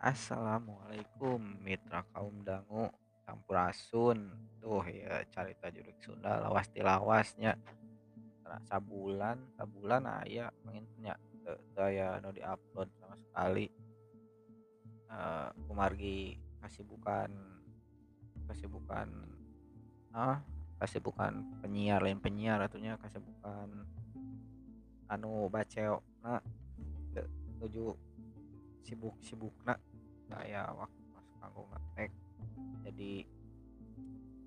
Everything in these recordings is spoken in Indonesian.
Assalamualaikum mitra kaum dangu. Sampurasun tuh ya carita jurig Sunda lawas ti lawasnya sabulan sabulan aya menginnya teu teu aya nu diupload sama sekali. Eh kumargi kasibukan kasibukan ah kasibukan penyiar lain penyiar atunya kasibukan anu baceokna teu nuju sibuk-sibukna teu aya waktu kanggo ngetek jadi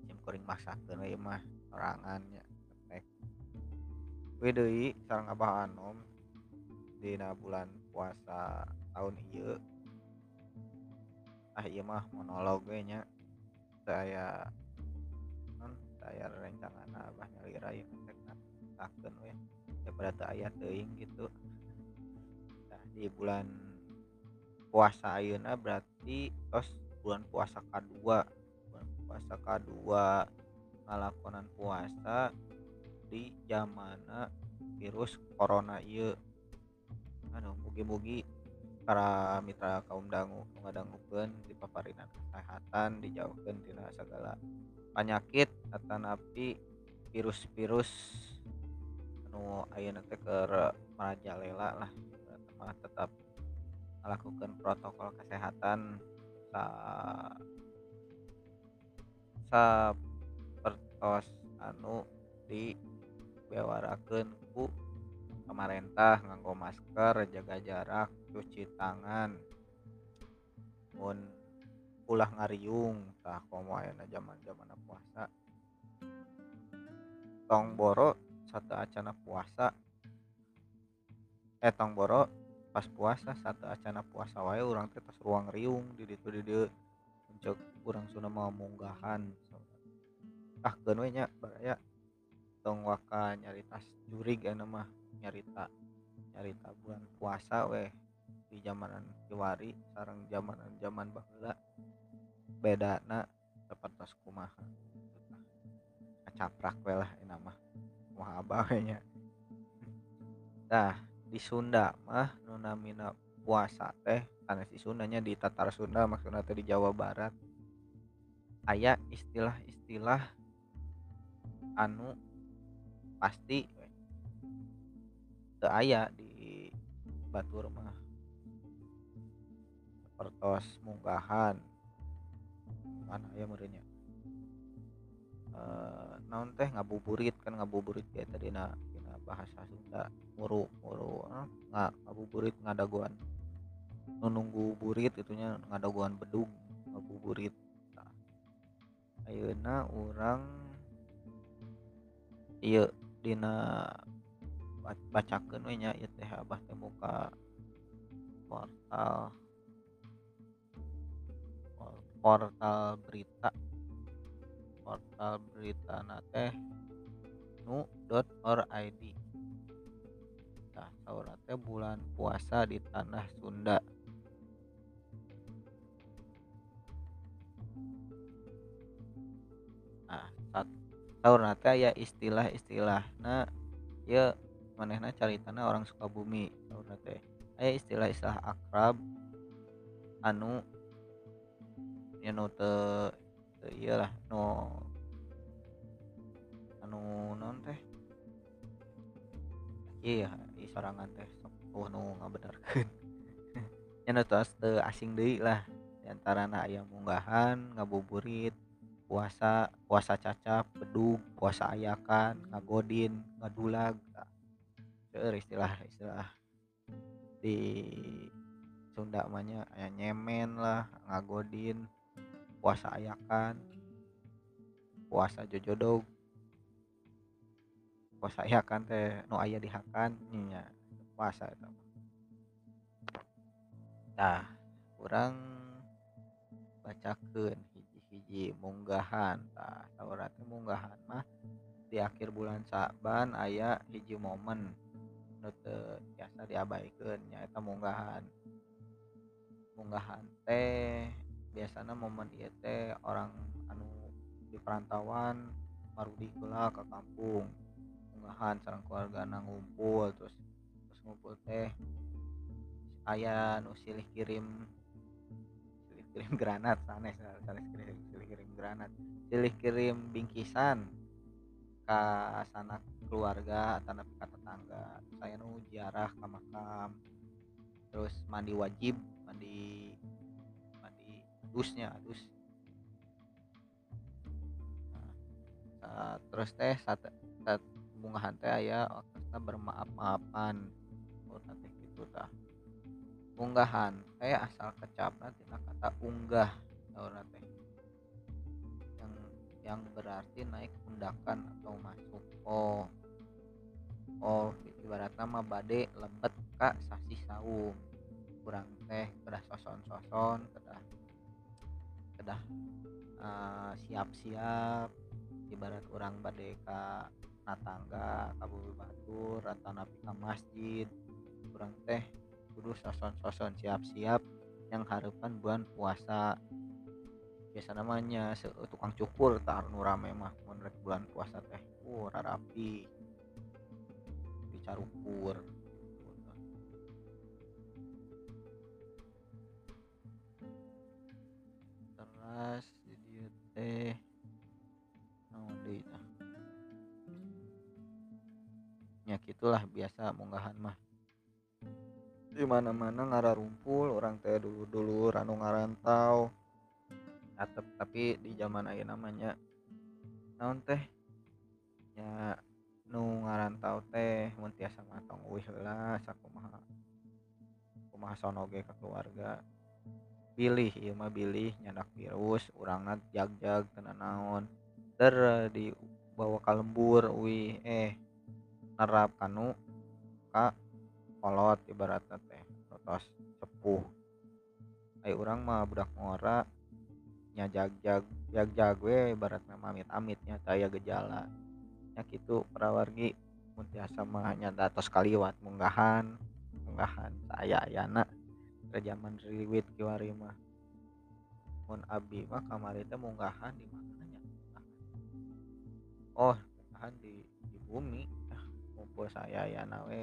sim kuring maksakeun we ieu mah sorangan nya ngetek. We deui sareng Abah Anom dina bulan puasa tahun ieu. Ah ieu mah monolog we nya. Teu aya naon teu aya rerencanganna Abah nyalira ieu ngetekna sakeun we daripada teu aya teuing gitu. Nah di bulan puasa ayeuna berarti tos bulan puasa kadua bulan puasa kadua ngalakonan puasa di zamanna virus corona ieu. Anu mugi-mugi para mitra kaum dangu ngadangukeun dipaparinan kasehatan dijauhkeun tina sagala panyakit atanapi virus-virus anu ayeuna teh keur marajalela lah. Tetap ngalakukeun protokol kesehatan sa sapertos anu dibewarakeun ku pamarentah nganggo masker jaga jarak cuci tangan mun ulah ngariung tah komo ayeuna jaman-jamanna puasa. Tong boro sateu acana puasa. Eh tong boro pas puasa sateu acana puasa wae urang teh tos ruang riung di ditu di dieu ceuk urang Sunda mah munggahan. Ahkeun we nya baraya. Tong waka nyaritas jurig ayeuna mah nyarita nyarita bulan puasa weh di zamanan kiwari sareng zamanan zaman baheula. Bedana sapertos kumaha. Kacaprak we lah ayeuna mah. Kumaha Abah tah di Sunda mah nu namina puasa teh sanes di Sunda nya di tatar Sunda maksudna teh di Jawa Barat. Aya istilah-istilah anu pasti aya di batur mah. Sapertos munggahan mana aya meureun nya eh naon teh ngabuburit kan ngabuburit eta dina dina bahasa Sunda. Nguru nguru nga ngabuburit ngadaguan nu nunggu burit itu nya ngadaguan bedug ngabuburit. Tah ayeuna urang ieu dina bacakeun we ieu teh Abah teh muka portal portal berita. Portal beritana teh nu.or.id tah saurna teh bulan puasa di tanah Sunda. Nah sat saurna teh aya istilah-istilahna ieu manehna caritana orang Sukabumi saurna teh aya istilah-istilah akrab anu nya nu ieu lah nu anu naon teh ya ieu sorangan teh sok eueuh nu ngabenerkeun nya tos teu asing deui lah. Diantarana aya munggahan ngabuburit puasa puasa cacap bedug puasa ayakan ngagodin ngadulag. Seueur istilah-istilah di Sunda mah nya aya nyemen lah ngagodin puasa ayakan puasa jojodog puasa ayakan teh nu aya di hakan nya puasa eta mah. Tah urang bacakeun hiji-hiji munggahan tah saurang teh munggahan mah di akhir bulan Sa'ban aya hiji momen nu teu tiasa diabaikeun nyaeta munggahan. Munggahan teh biasana momen ieu teh orang anu di perantauan marudi heula ka kampung munggahan sareng keluargana ngumpul terus terus ngumpul teh. Aya nu silih kirim kirim granat sanes sanes kirim, kirim granat. Silih kirim bingkisan ke sana keluarga tanah ke tetangga. Saya nu ziarah ke makam. Terus mandi wajib mandi mandi adusnya adus. Nah, terus teh saat bungahan teh ya kita bermaaf maafan oh nanti gitu tah unggahan saya asal kecap nanti kata unggah orang teh. Yang yang berarti naik undakan atau masuk. Oh. Oh ibarat nama bade lebet kak sasi saum. Kurang teh kedah soson-soson kedah kedah uh, siap-siap. Ibarat orang bade ka natangga kabul batur atau napi ke masjid kurang teh kudu soson-soson siap-siap yang harapan bulan puasa. Biasa namanya tukang cukur tar nu rame mah menurut bulan puasa teh uh rapi dicarukur terus jadi teh ya gitulah biasa munggahan mah. Di mana mana ngara rumpul orang teh dulu dulu ranu ngarantau. Atep tapi di zaman ayo namanya naon teh? Ya nu ngarantau teh mun tiasa matong wih lah sakumaha kumaha sonoge ke keluarga. Pilih iya mah pilih nyandak virus urang jag jag tenan naon ter di bawa kalembur wih eh nerap kanu kak kolot ibaratnya teh terus sepuh ayo orang mah budak ngora nya jag jag jag jag we ibaratnya amit amitnya saya gejala. Nya gitu perawargi mun tiasa mah nya datos kaliwat munggahan munggahan saya ayana zaman riwit kiwari mah. Mun abi mah kamari teh munggahan di mana nya? Oh munggahan di di bumi ngumpul saya ya nawe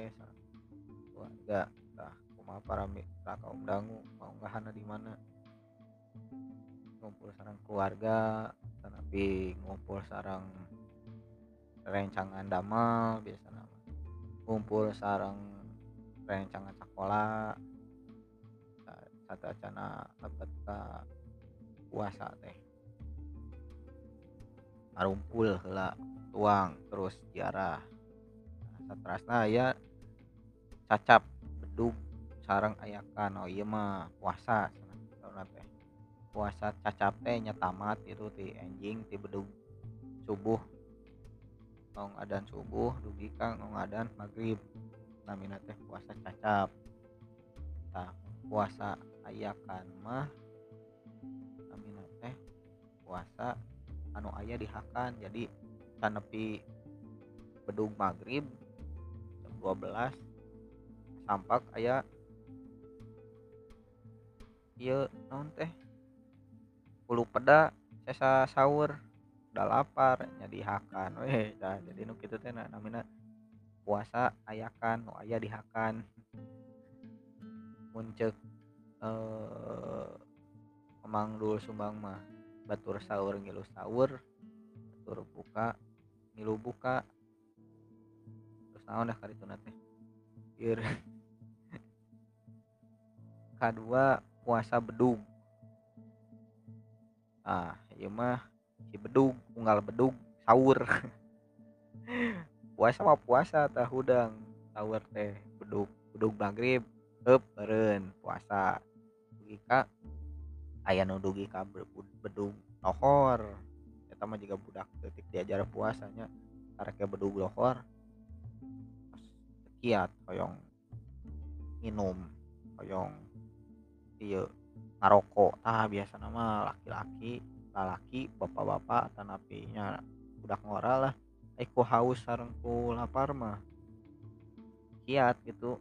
keluarga nah kuma para mitra kaum dangu mau ngahana di mana? Ngumpul sarang keluarga tapi ngumpul sarang rencangan damel biasa nama. Ngumpul sarang rencangan sekolah satu acana lebet ke puasa teh. Arumpul lah tuang terus jarah seterusnya ya cacap bedug sarang ayakan. Oh iya mah puasa. Teh. Puasa cacap teh tamat itu ti anjing ti bedug subuh. Ngong adan subuh dugi kang ngong adan maghrib. Namina teh puasa cacap. Nah puasa ayakan mah namina teh puasa anu ayah dihakan. Jadi canepi bedug maghrib 12 tampak aya iya naon teh? Bulu peda saya sahur. Udah lapar jadi hakan weh dah jadi nu kitu teh namina puasa ayakan nu aya dihakan. Muncul eh emang dulu sumbang mah batur sahur ngilu sahur batur buka ngilu buka naon dah kali itu teh kedua puasa bedug ah iya mah si bedug unggal bedug sahur. Puasa mah puasa tah hudang. Sahur teh bedug bedug maghrib up beren puasa. Dugi ka aya nu dugi ka bedug lohor. Eta mah juga budak detik diajar puasanya karek bedug lohor kiat koyong minum koyong iya ngarokok ah biasa nama laki-laki lalaki bapak-bapak tanapinya udah ngora lah. Eko haus sarengku lapar mah. Kiat gitu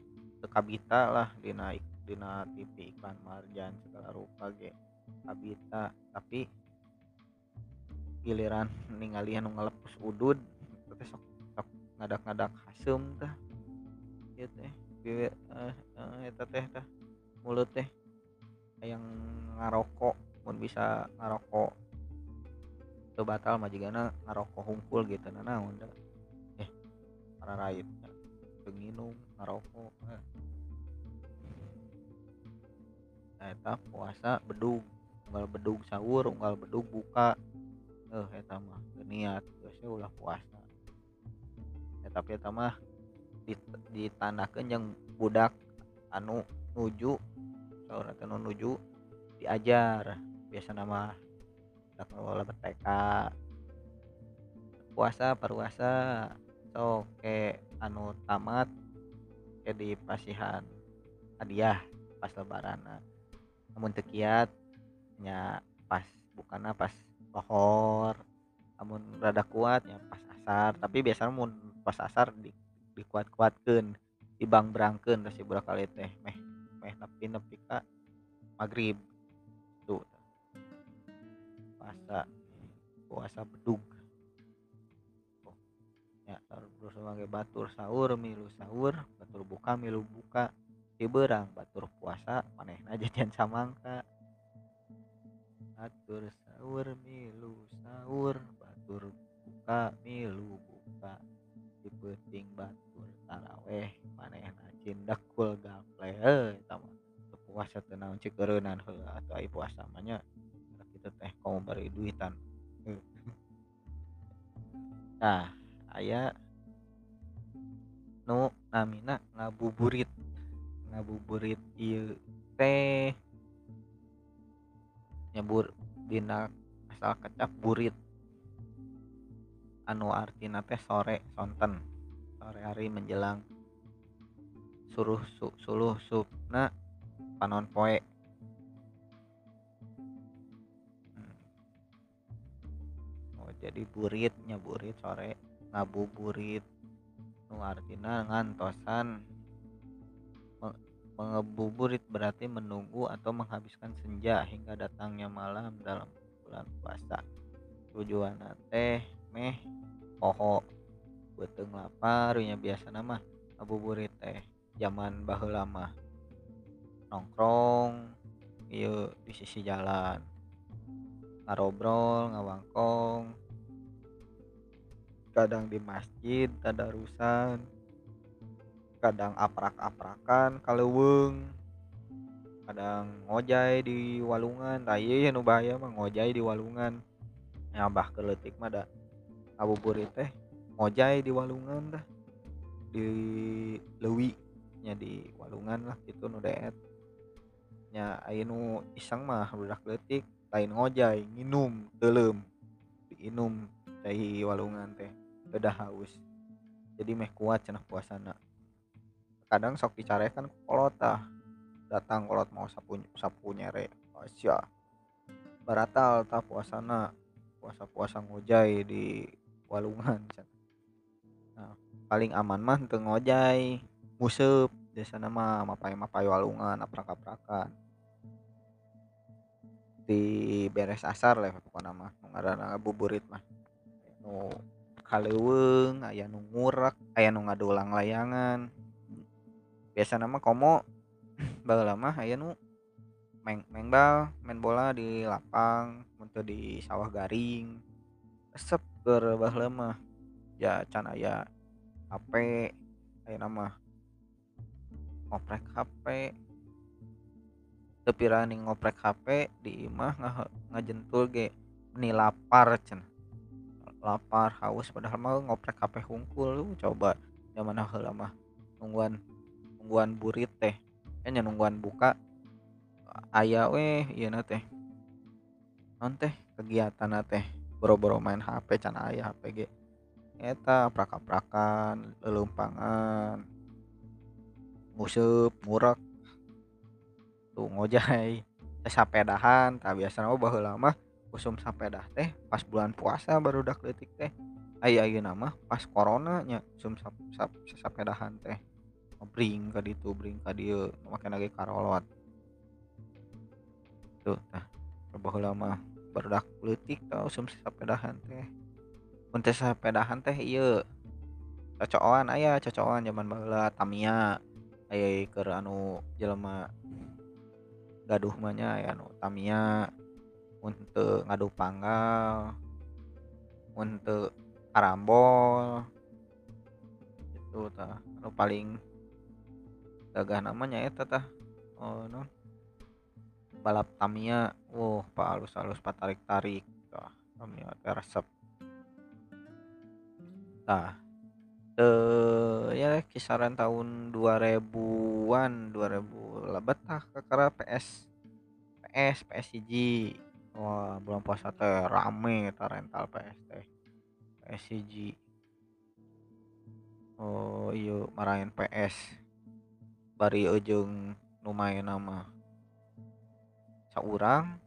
kabita lah dinaik dina TV iklan marjan segala rupa ge kabita. Tapi giliran ninggalian ngelepus udud tapi sok sok ngadak-ngadak hasem tah gitu teh biwe eh, eh, teh tah mulut teh yang ngarokok pun bisa ngarokok itu batal majigana ngarokok hungkul gitu nah naon eh para rakyat minum ngarokok eh. nah eta puasa bedug unggal bedug sahur unggal bedug buka. Eh eta mah niat geus ulah puasa. Ya tapi eta mah ditandakeun yang budak anu nuju saur anu nuju diajar. Biasa nama ngelola BTK puasa perwasa so ke anu tamat ke di pasihan hadiah pas lebaran namun tekiat nya pas bukannya pas lohor namun rada kuat ya pas asar. Tapi biasanya mun pas asar di dikuat kuatkan dibang berangken terus ibu kali teh meh meh nepi nepi ka maghrib tuh. Puasa puasa bedug. Oh, ya terus sebagai batur sahur milu sahur batur buka milu buka berang batur puasa maneh aja jangan samangka. Batur sahur milu sahur batur buka milu buka dipeting batur taraweh maneh cindak kul gaple eh mah puasa tenang cikerenan atau ai puasa manya. Kita teh kamu beri duitan nah ayah nu namina ngabuburit ngabuburit iya teh. Nyebur dina asal kecap burit. Anu artina teh sore sonten sore hari menjelang suruh su, suluh supna panon poe. Jadi buritnya burit sore ngabuburit nu artinya ngantosan. Mengebuburit berarti menunggu atau menghabiskan senja hingga datangnya malam dalam bulan puasa. Tujuan teh meh poho beteng lapar nya biasa nama ngabuburit teh zaman baheula lama nongkrong iya di sisi jalan. Ngarobrol ngawangkong. Kadang di masjid tadarusan. Kadang aprak-aprakan kaleweng kadang ngojai di walungan. Tah ieu nu bahaya mah ngojai di walungan. Nyabah keletik mah ngabuburit teh ngojai di walungan dah. Di lewi nya di walungan lah gitu nu deet. Nya nu iseng mah budak leutik lain ngojai nginum telem diinum cai walungan teh udah haus. Jadi meh kuat cenah puasana. Kadang sok dicarekan kolot tah datang kolot mau sapu sapu nyere asya. Baratal tah puasana. Puasa puasa ngojai di walungan paling aman mah teu ngojai museup biasa nama mapai mapai walungan aprak aprakan di beres asar lah pokoknya mah ngaranna buburit mah. Nu kaleweng aya nu ngurak aya nu ngadulang layangan. Biasa nama komo baheula mah aya nu meng mengbal main bola di lapang untuk di sawah garing. Resep ke baheula mah ya can aya HP aya nama ngoprek HP tapi running ngoprek HP di imah ngajentul ge ni lapar cenah lapar haus padahal mah ngoprek HP hungkul. Coba zaman heula mah nungguan nungguan burit teh. Nya nungguan buka aya weh ieu teh. Non teh kegiatan teh. Boro-boro main HP can aya HP ge eta prak-prakan lelumpangan museup murak. Tuh ngojai. Sapedahan tak biasa mah baheula mah usum sapedah teh pas bulan puasa baru dak letik teh. Aya ayeuna nama pas corona nya usum sap, sap, sapedahan teh. Bring ka ditu bring ka dieu make lagi karolot. Tuh tah baheula mah barudak leutik tah usum sapedahan teh mun teh sapedahan teh ieu cocokan aya cocokan zaman baheula Tamiya. Aya keur anu jelema gaduh mah nya aya nu Tamiya. Mun teu ngadu panggal. Mun teu karambol. Itu tah. Anu paling gagah namanya eta tah. Oh non balap Tamiya. Woh halus-halus patarik-tarik. Tah Tamiya teh resep tah teu ya kisaran tahun 2000-an 2000 lebet tah kakara PS PS PS hiji wah bulan puasa teh rame ta rental PS teh PS hiji oh iya marahin PS bari ujung nu maenna mah saurang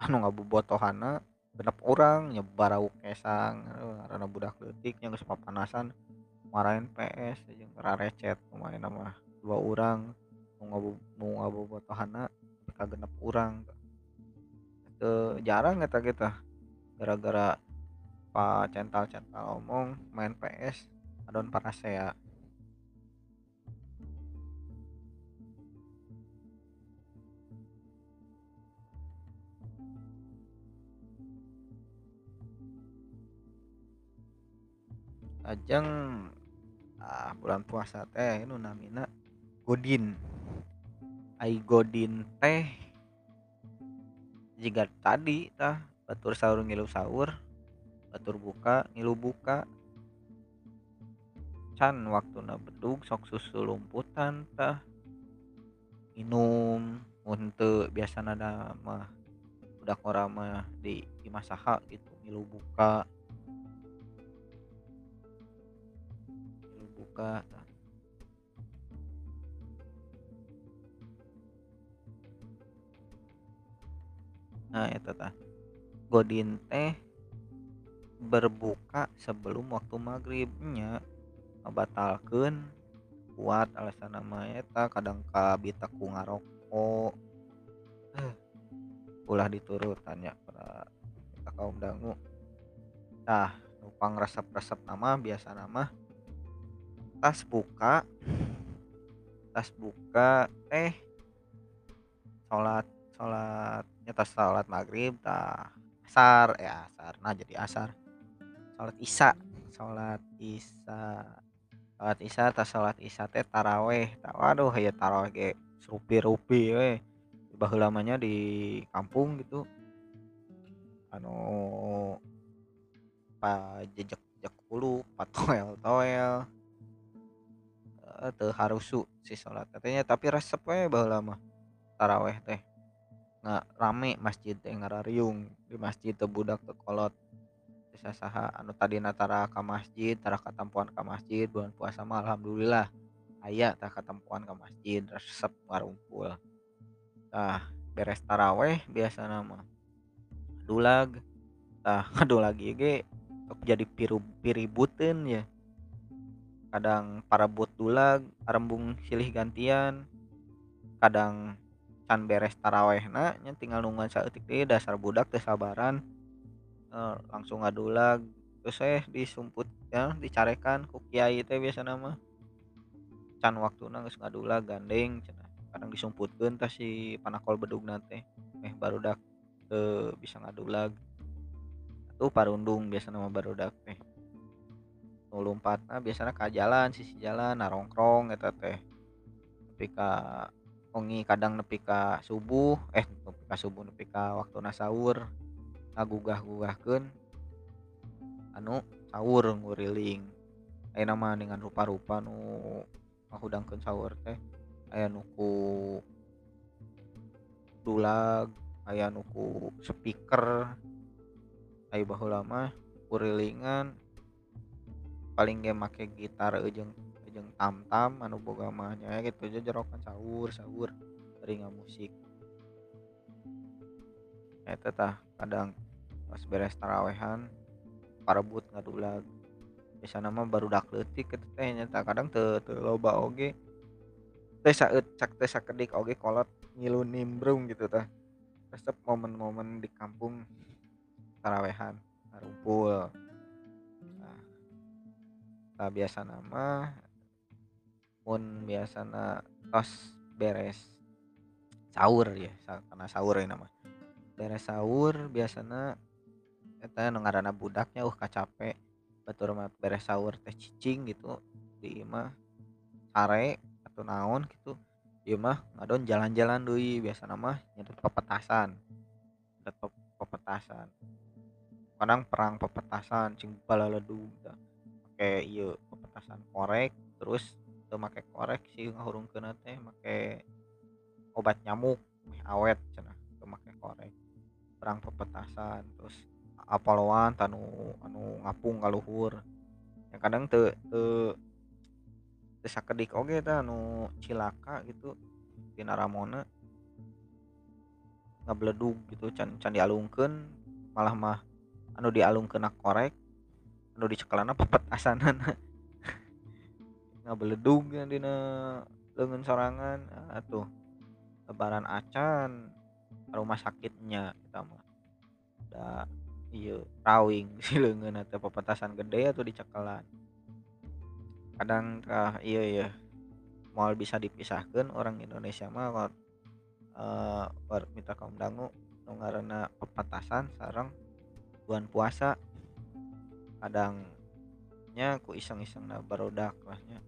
anu ngabobotohanna genep urang nyebar rauk kesang ngaranna budak leutik nya geus papanasan. Marahin PS jeung rarecet nu maenna mah dua urang nu ngabu nu ngabobotohanna ka genep urang. Teu jarang ge tah gara-gara pacental-cental omong main PS adon Panasea lajeng ah bulan puasa teh nu namina Godin. Ai Godin teh jiga tadi tah batur sahur ngilu sahur batur buka ngilu buka. Can waktuna bedug sok susulumputan tah minum mun teu biasana da mah budak urang mah di imah saha gitu ngilu buka nah eta tah. Godin teh berbuka sebelum waktu maghrib nya ngabatalkeun kuat alasanna mah eta kadang kabita ku ngaroko heh ulah diturutan nya para eta kaum dangu. Tah nu pangresep-resepna mah biasana mah tas buka tas buka teh salat salat nya tas salat maghrib tah asar eh asar nah jadi asar. Salat isya salat isya salat isya tas salat isya teh taraweh. Tah waduh aya taraweh ge serupi-rupi we baheula mah nya di kampung gitu. Anu pajejeg-jeg hulu patoel-toel heeh teu harusu si salat teh nya tapi resep we mah taraweh teh. Nga rame masjid teh ngarariung di masjid teu budak teu kolot. Teu sasaha anu tadina tara ka masjid tara katampoan ka masjid bulan puasa mah alhamdulillah. Aya tah katampoan ka masjid resep ngarumpul. Tah beres taraweh biasana mah. Ngadulag tah ngadulag ieu ge jadi piru piributeun ya. Kadang parebut dulag arembung silih gantian. Kadang can beres tarawehna nya tinggal nungguan saeutik deui dasar budak teu sabaran. Eh, langsung ngadulag terus eh disumput ya dicarekan ku kiai teh biasana mah. Can waktuna geus ngadulag gandeng cenah. Kadang disumputkeun tah si panakol bedugna teh. Meh barudak teu bisa ngadulag. Atuh parundung biasana mah barudak teh nu lumpatna biasana ka jalan sisi jalan narongkrong eta teh. Ka wengi kadang nepi ka subuh eh nepi ka subuh nepi ka waktuna sahur ngagugah-gugahkeun anu sahur nguriling ayeuna mah dengan rupa-rupa nu ngahudangkeun sahur teh aya nu ku dulag aya nu ku speaker aya baheula mah kurilingan paling ge make gitar jeung jeung tamtam anu boga mah nya kitu jojorokan sahur sahur bari ngamusik eta tah kadang pas beres tarawehan parebut ngadulag biasana mah barudak leutik kitu teh nya tah. Kadang teu teu loba oge teh saeutik cak teh sakedik oge kolot ngilu nimbrung gitu tah. Resep momen-momen di kampung tarawehan ngarumpul. nah tah biasana mah mun biasana tos beres. Sahur ya. Karena sahur ini nama. Beres sahur biasanya kita ngaranna budaknya uh kacape. Batur mah beres sahur teh cicing gitu di imah sare atau naon gitu. Mah ngadon jalan-jalan deui biasa nama nyedot pepetasan. Nyedot pepetasan. Kadang perang pepetasan cing balaledu gitu pakai iya pepetasan korek terus tuh make korek sih ngahurungkeun teh make obat nyamuk awet cenah tuh make korek. Perang pepetasan terus apaloan tanu anu ngapung kaluhur yang kadang te te te sakedik oge tah anu cilaka gitu di Naramona gitu can can dialungkeun malah mah anu dialungkeun korek anu dicekelana pepetasan ngabeledug dina. Lengan sorangan. Atuh lebaran acan rumah sakitnya kita mah. Da iya rawing si lengan atau pepetasan gede atau dicekelan kadang kah iya iya mau bisa dipisahkan orang Indonesia mah kalau uh, minta kaum dangu karena pepetasan sarang bulan puasa kadangnya aku iseng-iseng nah barudak lahnya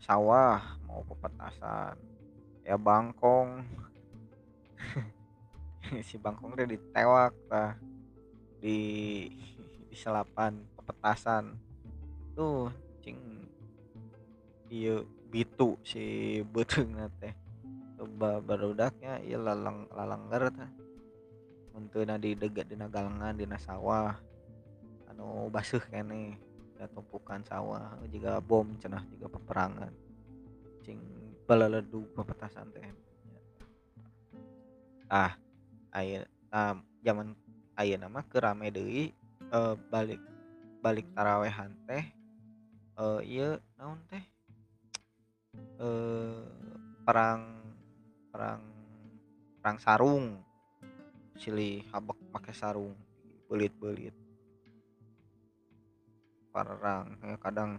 sawah mau pepetasan ya bangkong. Si bangkong udah ditewak lah. Di di selapan pepetasan tuh cing. Iya bitu si beteng teh coba barudaknya iya lalang lalanggar teh untuk nadi degat dina galengan dina sawah anu basuh kene tumpukan sawah juga bom cenah juga peperangan. Cing balaledu pepetasan teh. Ah ayo ah, zaman ayo nama kerame deui uh, balik balik tarawehan teh uh, iya naon teh? Uh, perang perang perang sarung. Silih habak pakai sarung belit-belit perang ya kadang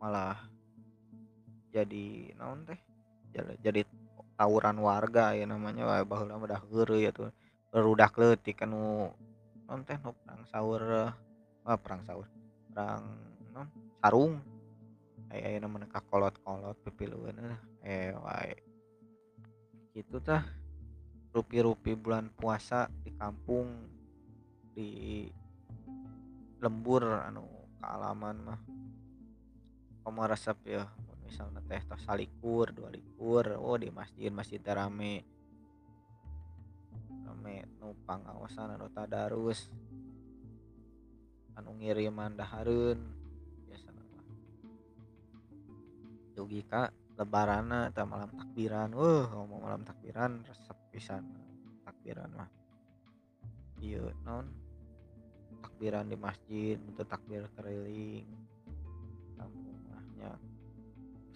malah jadi naon teh jadi, tawuran warga ya namanya wah baheula udah geureuy ya tuh. Berudak leutik anu naon teh nu perang sahur ah, perang sahur perang non sarung. Aya aya namanya kolot-kolot pipilueun eh wae. Gitu tah. Rupi-rupi bulan puasa di kampung di lembur anu kealaman mah. Kamu resep ya misalnya teh tos salikur dua likur oh di masjid masjid rame. Rame numpang awasan anu tadarus. Anu ngiriman daharun biasa nama dugi ka lebarana atau malam takbiran. Uh ngomong malam takbiran resep pisan takbiran mah. Iya non takbiran di masjid untuk takbir keliling. Kampung mahnya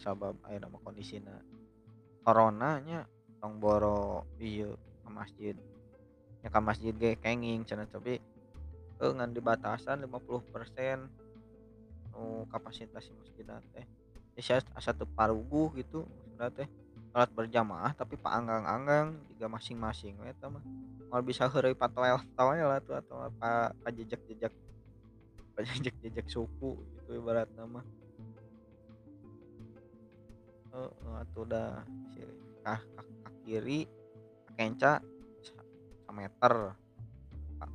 sabab ayo nama kondisinya. Coronanya tong boro iya ke masjid. Ya ke masjid ge kenging cina tapi eh ngan di batasan 50 persen oh, kapasitas masjid teh. Ya satu parugu gitu sudah teh. Berjamaah tapi pak anggang-anggang juga masing-masing eta mah mau bisa hari patoel toel tuh atau apa jejak-jejak. Jejak-jejak suku itu ibarat nama uh, atau udah si kah kiri kenca sameter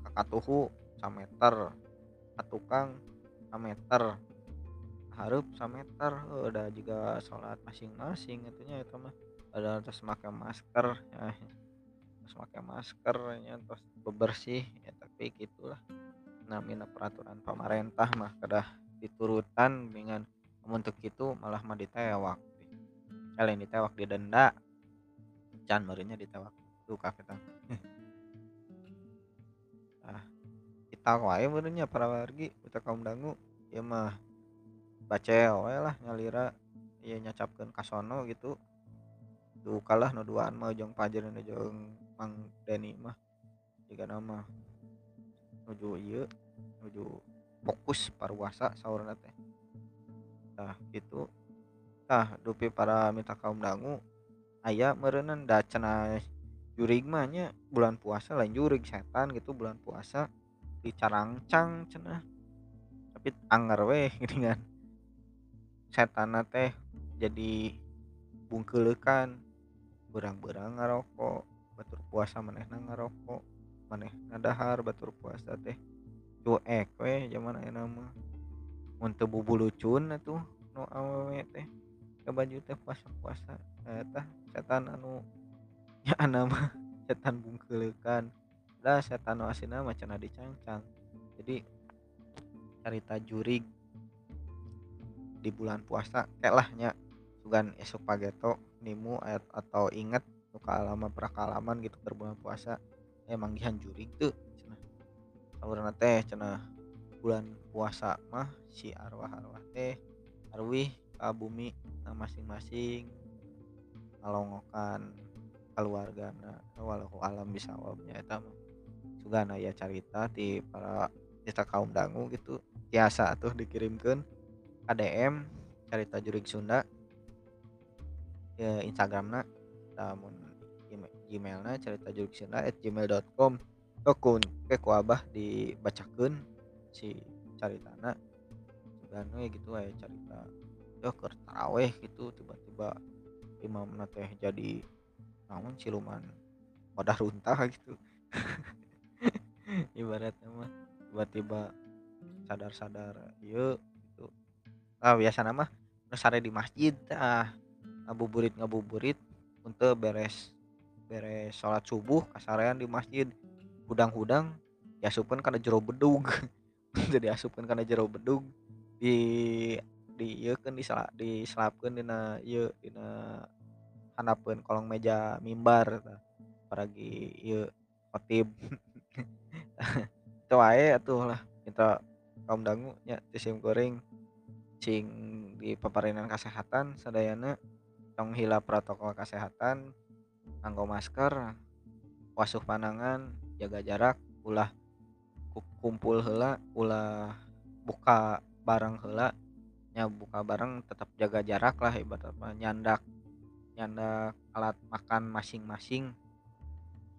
kakak tuhu sameter tukang sameter harap sameter uh, udah juga sholat masing-masing itunya itu mah. Ada terus pakai masker ya terus pakai masker ya terus bebersih ya tapi gitulah. Namanya peraturan pemerintah mah kedah diturutan dengan untuk itu malah mah ditewak. Kalian ditewak didenda can merinya ditewak. Tuh kita ah kita wae merinya para wargi kita kaum dangu. Ya mah baca wae lah ngalira ya nyacapkan kasono gitu. Tuh kalah no duaan mah jong pajar nu jong mang Deni mah jika nama nuju iya nuju fokus parwasa sahur teh. Nah gitu Nah, dupi para minta kaum dangu aya merenan da cenah jurig mah nya bulan puasa lain jurig setan gitu bulan puasa dicarangcang cenah. Tapi anggar weh geuningan setanna teh jadi bungkeulekan berang-berang ngarokok. batur puasa manehna ngarokok manehna dahar batur puasa teh. Cuek we zaman ayeuna mah. Mun teu bubulucun atuh nu awewe teh. Ke baju teh puasa-puasa eta setan anu nyana mah setan bungkeulekan da setan nu aslina mah cenah dicangcang. Jadi carita jurig di bulan puasa lah nya. Sugan esok pageto nimu atau inget nu kaalaman prakalaman gitu berbulan puasa emang gihan jurig tuh cenah. Saurna teh cenah bulan puasa mah si arwah-arwah teh arwih ka bumi masing-masing. Ngalongokan keluargana walau alam bisawabnya eta mah. Sugan aya carita ti para kita kaum dangu gitu biasa tuh dikirimkan ADM carita jurig Sunda ya Instagramna namun Gmailna carita jurig Sunda at gmail.com Kokun ke ku abah dibacakan si caritana. We gitu aya carita yo keur taraweh gitu tiba-tiba imam teh jadi namun siluman wadah runtah gitu. Ibaratnya mah tiba-tiba sadar-sadar yuk gitu. Ah biasa nama sare di masjid ah ngabuburit ngabuburit untuk beres beres sholat subuh kasarean di masjid. Hudang-hudang diasupkan karena jero bedug. Jadi asupkan karena jero bedug. Di di iya kan disela diselapkan dina iya dina hanapeun kolong meja mimbar paragi ieu khotib. Itu wae atuh lah kita kaum dangu nya sim goreng cing di paparinan kesehatan sadayana tong hila protokol kesehatan nganggo masker wasuh panangan jaga jarak ulah kumpul hela ulah buka barang hela nya buka barang tetap jaga jarak lah ibarat nyandak nyandak alat makan masing-masing.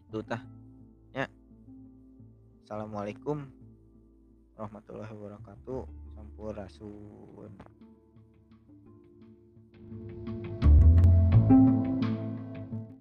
Itu tah ya assalamualaikum warahmatullahi wabarakatuh. Sampurasun